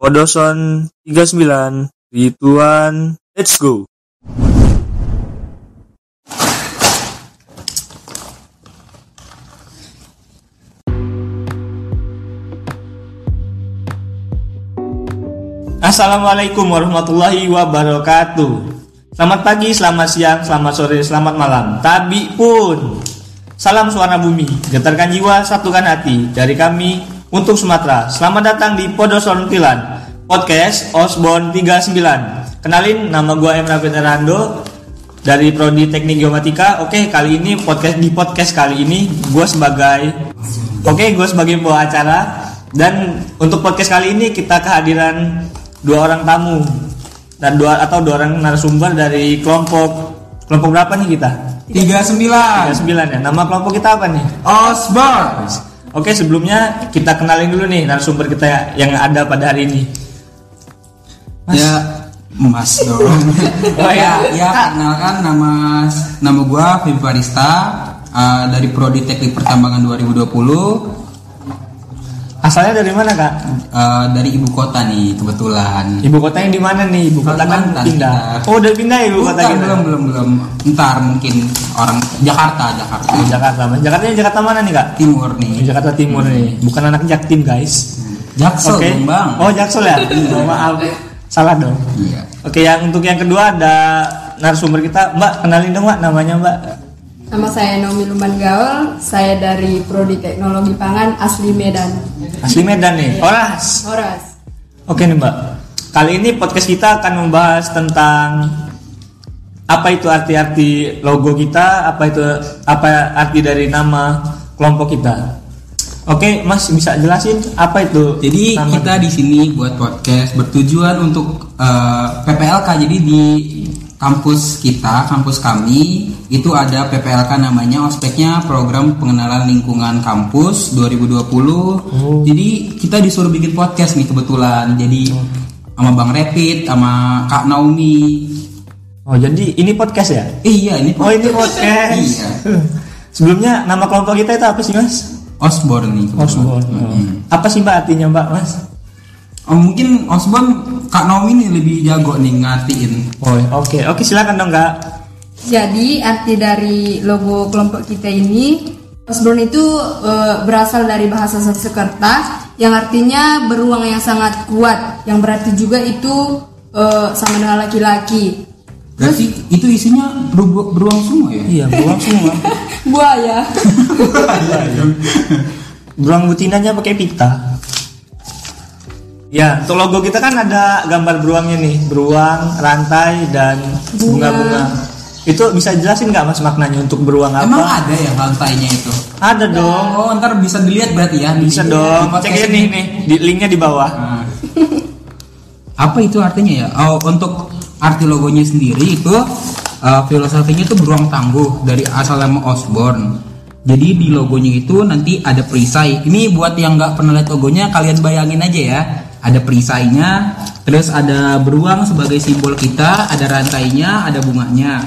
Podoson 39 Rituan Let's go. Assalamualaikum warahmatullahi wabarakatuh. Selamat pagi, selamat siang, selamat sore, selamat malam. Tabi pun Salam suara bumi, getarkan jiwa, satukan hati. Dari kami untuk Sumatera. Selamat datang di Podoson Tilan Podcast Osborne 39 Kenalin, nama gue Emra Venerando Dari Prodi Teknik Geomatika. Oke, kali ini podcast di podcast kali ini Gue sebagai Oke, gue sebagai pembawa acara. Dan untuk podcast kali ini kita kehadiran dua orang tamu dan dua atau dua orang narasumber dari kelompok kelompok berapa nih kita? 39 39 ya. Nama kelompok kita apa nih? Osborne Oke, sebelumnya kita kenalin dulu nih narasumber kita yang ada pada hari ini. Mas. Ya Mas dong Oh, ya. ya, ya kenalkan nama nama gua Vivi Farista uh, dari Prodi Teknik Pertambangan 2020 Asalnya dari mana, Kak? uh, dari ibu kota nih kebetulan Ibu kotanya di mana nih? Ibu kota kan pindah. kita. Oh, udah pindah ya ibu kota kita. belum belum belum ntar mungkin orang Jakarta Jakarta Di Jakarta. Jakarta Jakarta mana nih, Kak? Timur nih Jakarta Timur nih. Bukan anak Jaktim, guys. Jaksel dong, bang Oh, Jaksel ya? Oh, maaf. Salah dong. iya Oke, yang untuk yang kedua ada narasumber kita, Mbak. Kenalin dong, Mbak, namanya Mbak. Nama saya Nomi Luman Gaul, saya dari Prodi Teknologi Pangan asli Medan. Asli Medan nih. Oras. Horas. Oke nih, Mbak. Kali ini podcast kita akan membahas tentang apa itu arti-arti logo kita, apa itu apa arti dari nama kelompok kita. Oke, Mas bisa jelasin apa itu? Jadi nama- kita di sini buat podcast bertujuan untuk eh, PPLK. Jadi di kampus kita, kampus kami itu ada PPLK namanya ospeknya Program Pengenalan Lingkungan Kampus 2020. Jadi kita disuruh bikin podcast nih kebetulan. Jadi sama Bang Rapid, sama Kak Naomi. Oh, jadi ini podcast ya? Iya ini Oh, ini podcast. Iya. Sebelumnya nama kelompok kita itu apa sih, Mas? Osborne nih. Osborne. Oh. Mm-mm. Apa sih Mbak artinya, Mbak, Mas? Oh, mungkin Osborne Kak Naomi nih lebih jago nih ngartiin. Oh, oke. Oke, silakan dong, Kak. Jadi arti dari logo kelompok kita ini Osborne itu eh, berasal dari bahasa Sanskerta yang artinya beruang yang sangat kuat, yang berarti juga itu eh, sama dengan laki-laki. Berarti itu isinya beru- beruang semua ya? Iya, beruang semua. Buaya. beruang butinanya pakai pita. Ya, untuk logo kita kan ada gambar beruangnya nih, beruang, rantai dan Bunga. bunga-bunga. Itu bisa jelasin nggak mas maknanya untuk beruang apa? Emang ada ya rantainya itu? Ada dong, Oh, ntar bisa dilihat berarti ya? bisa di- dong. di Cek ini. ini nih, di linknya di bawah. Nah. Apa itu artinya ya? Oh, untuk arti logonya sendiri itu uh, filosofinya itu beruang tangguh dari asal nama Osborne. Jadi di logonya itu nanti ada perisai. Ini buat yang nggak pernah lihat logonya, kalian bayangin aja ya. Ada perisainya, terus ada beruang sebagai simbol kita, ada rantainya, ada bunganya.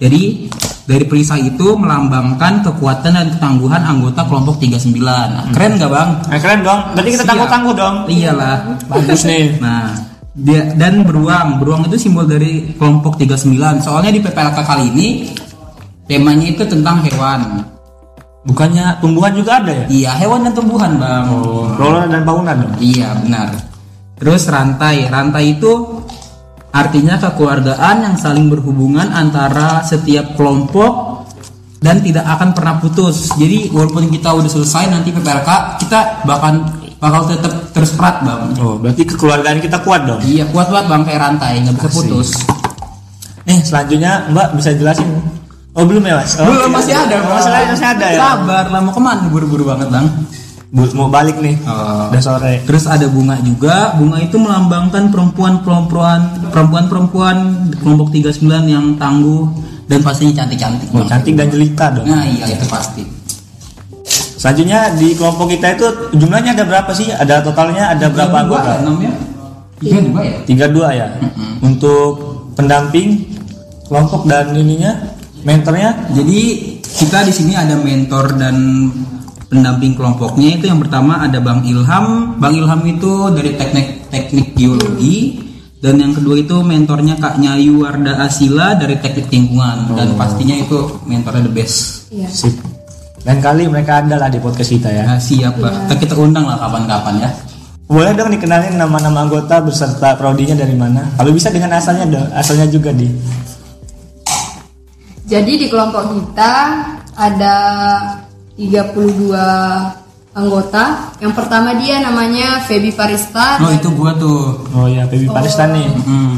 Jadi dari perisai itu melambangkan kekuatan dan ketangguhan anggota kelompok 39. Nah, keren nggak bang? Nah, keren dong. Berarti kita tangguh-tangguh dong. Iyalah. Bagus nih. Nah, dia dan beruang. Beruang itu simbol dari kelompok 39. Soalnya di PPLK kali ini temanya itu tentang hewan. Bukannya tumbuhan juga ada ya? Iya, hewan dan tumbuhan, Bang. Oh, dan fauna dong. Iya, benar. Terus rantai. Rantai itu artinya kekeluargaan yang saling berhubungan antara setiap kelompok dan tidak akan pernah putus. Jadi walaupun kita udah selesai nanti PPLK, kita bahkan bakal tetap terus erat, Bang. Oh, berarti kekeluargaan kita kuat dong. Iya, kuat banget Bang kayak rantai, nggak bisa Asik. putus. Eh, selanjutnya Mbak bisa jelasin? Oh, belum ya, Mas? Oh, Belum masih ada, Oh, masih ada, masih ada ya. Sabar lah mau ke mana buru-buru banget bang. Mau balik nih. Oh. Udah sore. Terus ada bunga juga. Bunga itu melambangkan perempuan-perempuan perempuan-perempuan kelompok 39 yang tangguh dan pastinya cantik-cantik. Oh, Bang. cantik dan jelita dong. Nah iya itu pasti. Selanjutnya di kelompok kita itu jumlahnya ada berapa sih? Ada totalnya ada berapa anggota? ya, enam ya? Tiga dua ya? Tiga dua ya. Untuk pendamping kelompok dan ininya mentornya Jadi kita di sini ada mentor dan pendamping kelompoknya itu yang pertama ada Bang Ilham. Bang Ilham itu dari teknik teknik geologi dan yang kedua itu mentornya Kak Nyayu Warda Asila dari teknik lingkungan dan pastinya itu mentornya the best. Iya. Sip. Lain kali mereka ada lah di podcast kita ya. Ya, siap Pak. Kita undang lah kapan-kapan ya. Boleh dong dikenalin nama-nama anggota beserta prodinya dari mana? Kalau bisa dengan asalnya dong, asalnya juga di. Jadi di kelompok kita ada 32 anggota. Yang pertama dia namanya Feby Parista. Oh itu gua tuh. Oh ya, Baby Paristan nih. Hmm.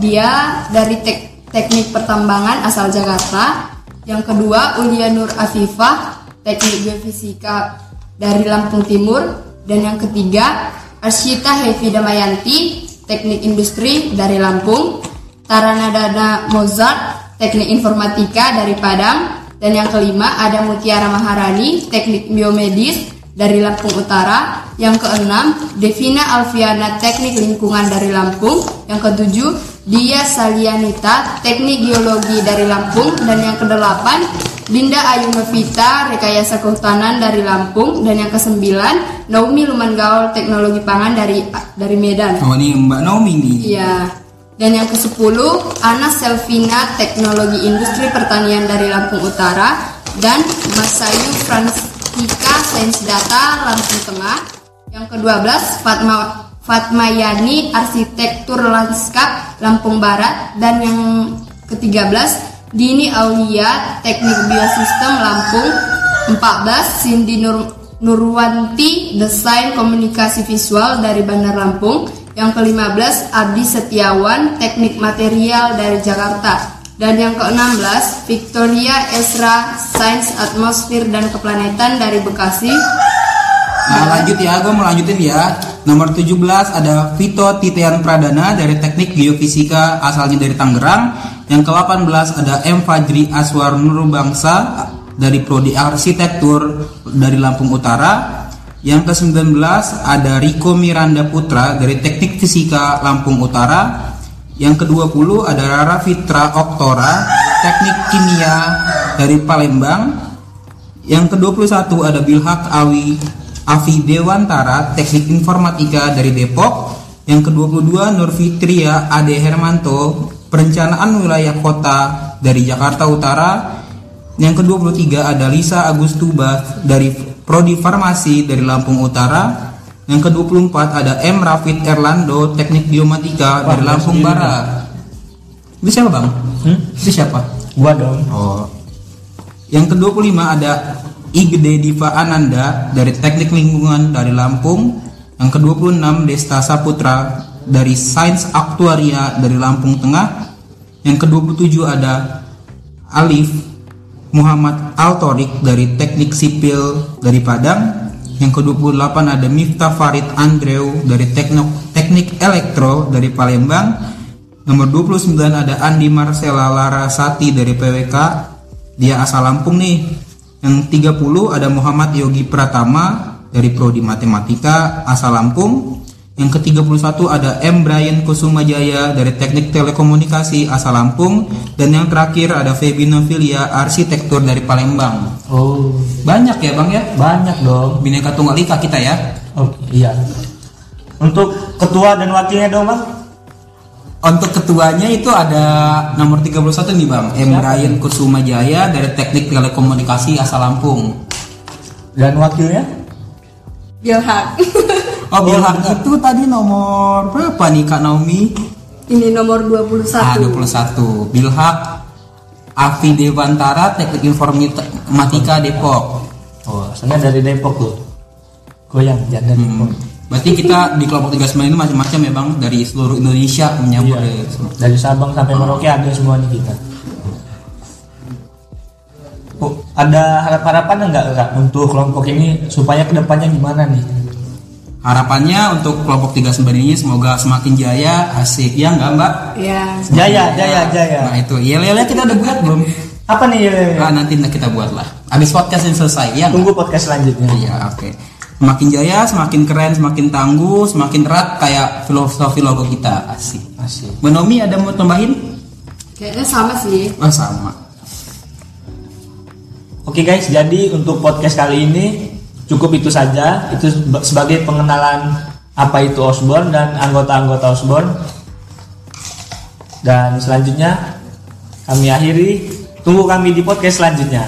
Dia dari tek- teknik pertambangan asal Jakarta. Yang kedua Ulia Nur Afifah, teknik geofisika dari Lampung Timur. Dan yang ketiga Arsyita Hevi Damayanti, teknik industri dari Lampung. Taranadana Mozart, teknik informatika dari Padang. Dan yang kelima ada Mutiara Maharani, teknik biomedis dari Lampung Utara. Yang keenam, Devina Alfiana, teknik lingkungan dari Lampung. Yang ketujuh, Dia Salianita, teknik geologi dari Lampung. Dan yang kedelapan, Dinda Ayu Novita, rekayasa kehutanan dari Lampung. Dan yang kesembilan, Naomi Lumangaol, teknologi pangan dari dari Medan. Oh ini Mbak Naomi nih. Iya. Dan yang ke-10, Ana Selvina, Teknologi Industri Pertanian dari Lampung Utara dan Masayu Franstika, Sains Data Lampung Tengah. Yang ke-12, Fatma Fatma Yani, Arsitektur Lanskap Lampung Barat dan yang ke-13, Dini Aulia, Teknik Biosistem Lampung. 14, Cindy Nur Nurwanti, Desain Komunikasi Visual dari Bandar Lampung. Yang ke-15, Abdi Setiawan, Teknik Material dari Jakarta. Dan yang ke-16, Victoria Esra, Sains Atmosfer dan Keplanetan dari Bekasi. Nah lanjut ya, gue mau lanjutin ya. Nomor 17 ada Vito Titian Pradana dari Teknik Geofisika asalnya dari Tangerang. Yang ke-18 ada M Fajri Aswar Nurbangsa dari Prodi Arsitektur dari Lampung Utara. Yang ke-19 ada Riko Miranda Putra dari Teknik Fisika Lampung Utara. Yang ke-20 ada Rara Fitra Oktora, Teknik Kimia dari Palembang. Yang ke-21 ada Bilhak Awi Afi Dewantara, Teknik Informatika dari Depok. Yang ke-22 Nur Fitria Ade Hermanto, Perencanaan Wilayah Kota dari Jakarta Utara. Yang ke-23 ada Lisa Agustuba dari Prodi Farmasi dari Lampung Utara. Yang ke-24 ada M Rafid Erlando, Teknik Biomatika dari Wah, Lampung sendiri Barat. Itu siapa, Bang? Hmm? Itu siapa? Gua dong. Oh. Yang ke-25 ada Igede Diva Ananda dari Teknik Lingkungan dari Lampung. Yang ke-26 Desta Saputra dari Sains Aktuaria dari Lampung Tengah. Yang ke-27 ada Alif Muhammad Altorik dari Teknik Sipil dari Padang. Yang ke-28 ada Miftah Farid Andreu dari Teknik, Teknik Elektro dari Palembang. Nomor 29 ada Andi Marcela Larasati dari PWK. Dia asal Lampung nih. Yang 30 ada Muhammad Yogi Pratama dari Prodi Matematika asal Lampung. Yang ke-31 ada M Brian Kusumajaya dari Teknik Telekomunikasi asal Lampung dan yang terakhir ada Febi Novilia Arsitektur dari Palembang. Oh, Banyak ya, Bang ya? banyak dong. Bineka Tunggal Ika kita ya. Oke, iya. Untuk ketua dan wakilnya dong, Bang. Untuk ketuanya itu ada nomor 31 nih Bang, M. Siapa? Ryan Kusumajaya dari Teknik Telekomunikasi asal Lampung. Dan wakilnya? Bilhak. Oh, Bilhak itu tadi nomor berapa nih Kak Naomi? Ini nomor 21. Ah, 21. Bilhak Afi Dewantara Teknik Informatika Depok. Oh, asalnya dari Depok tuh. Goyang, jangan dari Depok. Hmm. Berarti kita di kelompok 39 ini macam-macam ya Bang dari seluruh Indonesia menyambut Iya. dari seluruh- Dari Sabang sampai Merauke ada semuanya kita. Oh, ada harap-harapan enggak Kak untuk kelompok ini supaya ke depannya gimana nih? Harapannya untuk kelompok 39 ini semoga semakin jaya, asik ya enggak Mbak? Ya. Jaya, jaya, jaya. Nah itu, ya lele kita udah buat belum? Apa nih? Ye? Ah, nanti kita buat lah. Habis podcast ini selesai ya. Tunggu podcast selanjutnya. Iya, oke. Semakin jaya, semakin keren, semakin tangguh, semakin erat kayak filosofi logo kita. Asik. Asik. Benomi ada mau tambahin? Kayaknya sama sih. Oh, sama. Oke guys, jadi untuk podcast kali ini cukup itu saja. Itu seba- sebagai pengenalan apa itu Osborne dan anggota-anggota Osborne. Dan selanjutnya kami akhiri. Tunggu kami di podcast selanjutnya.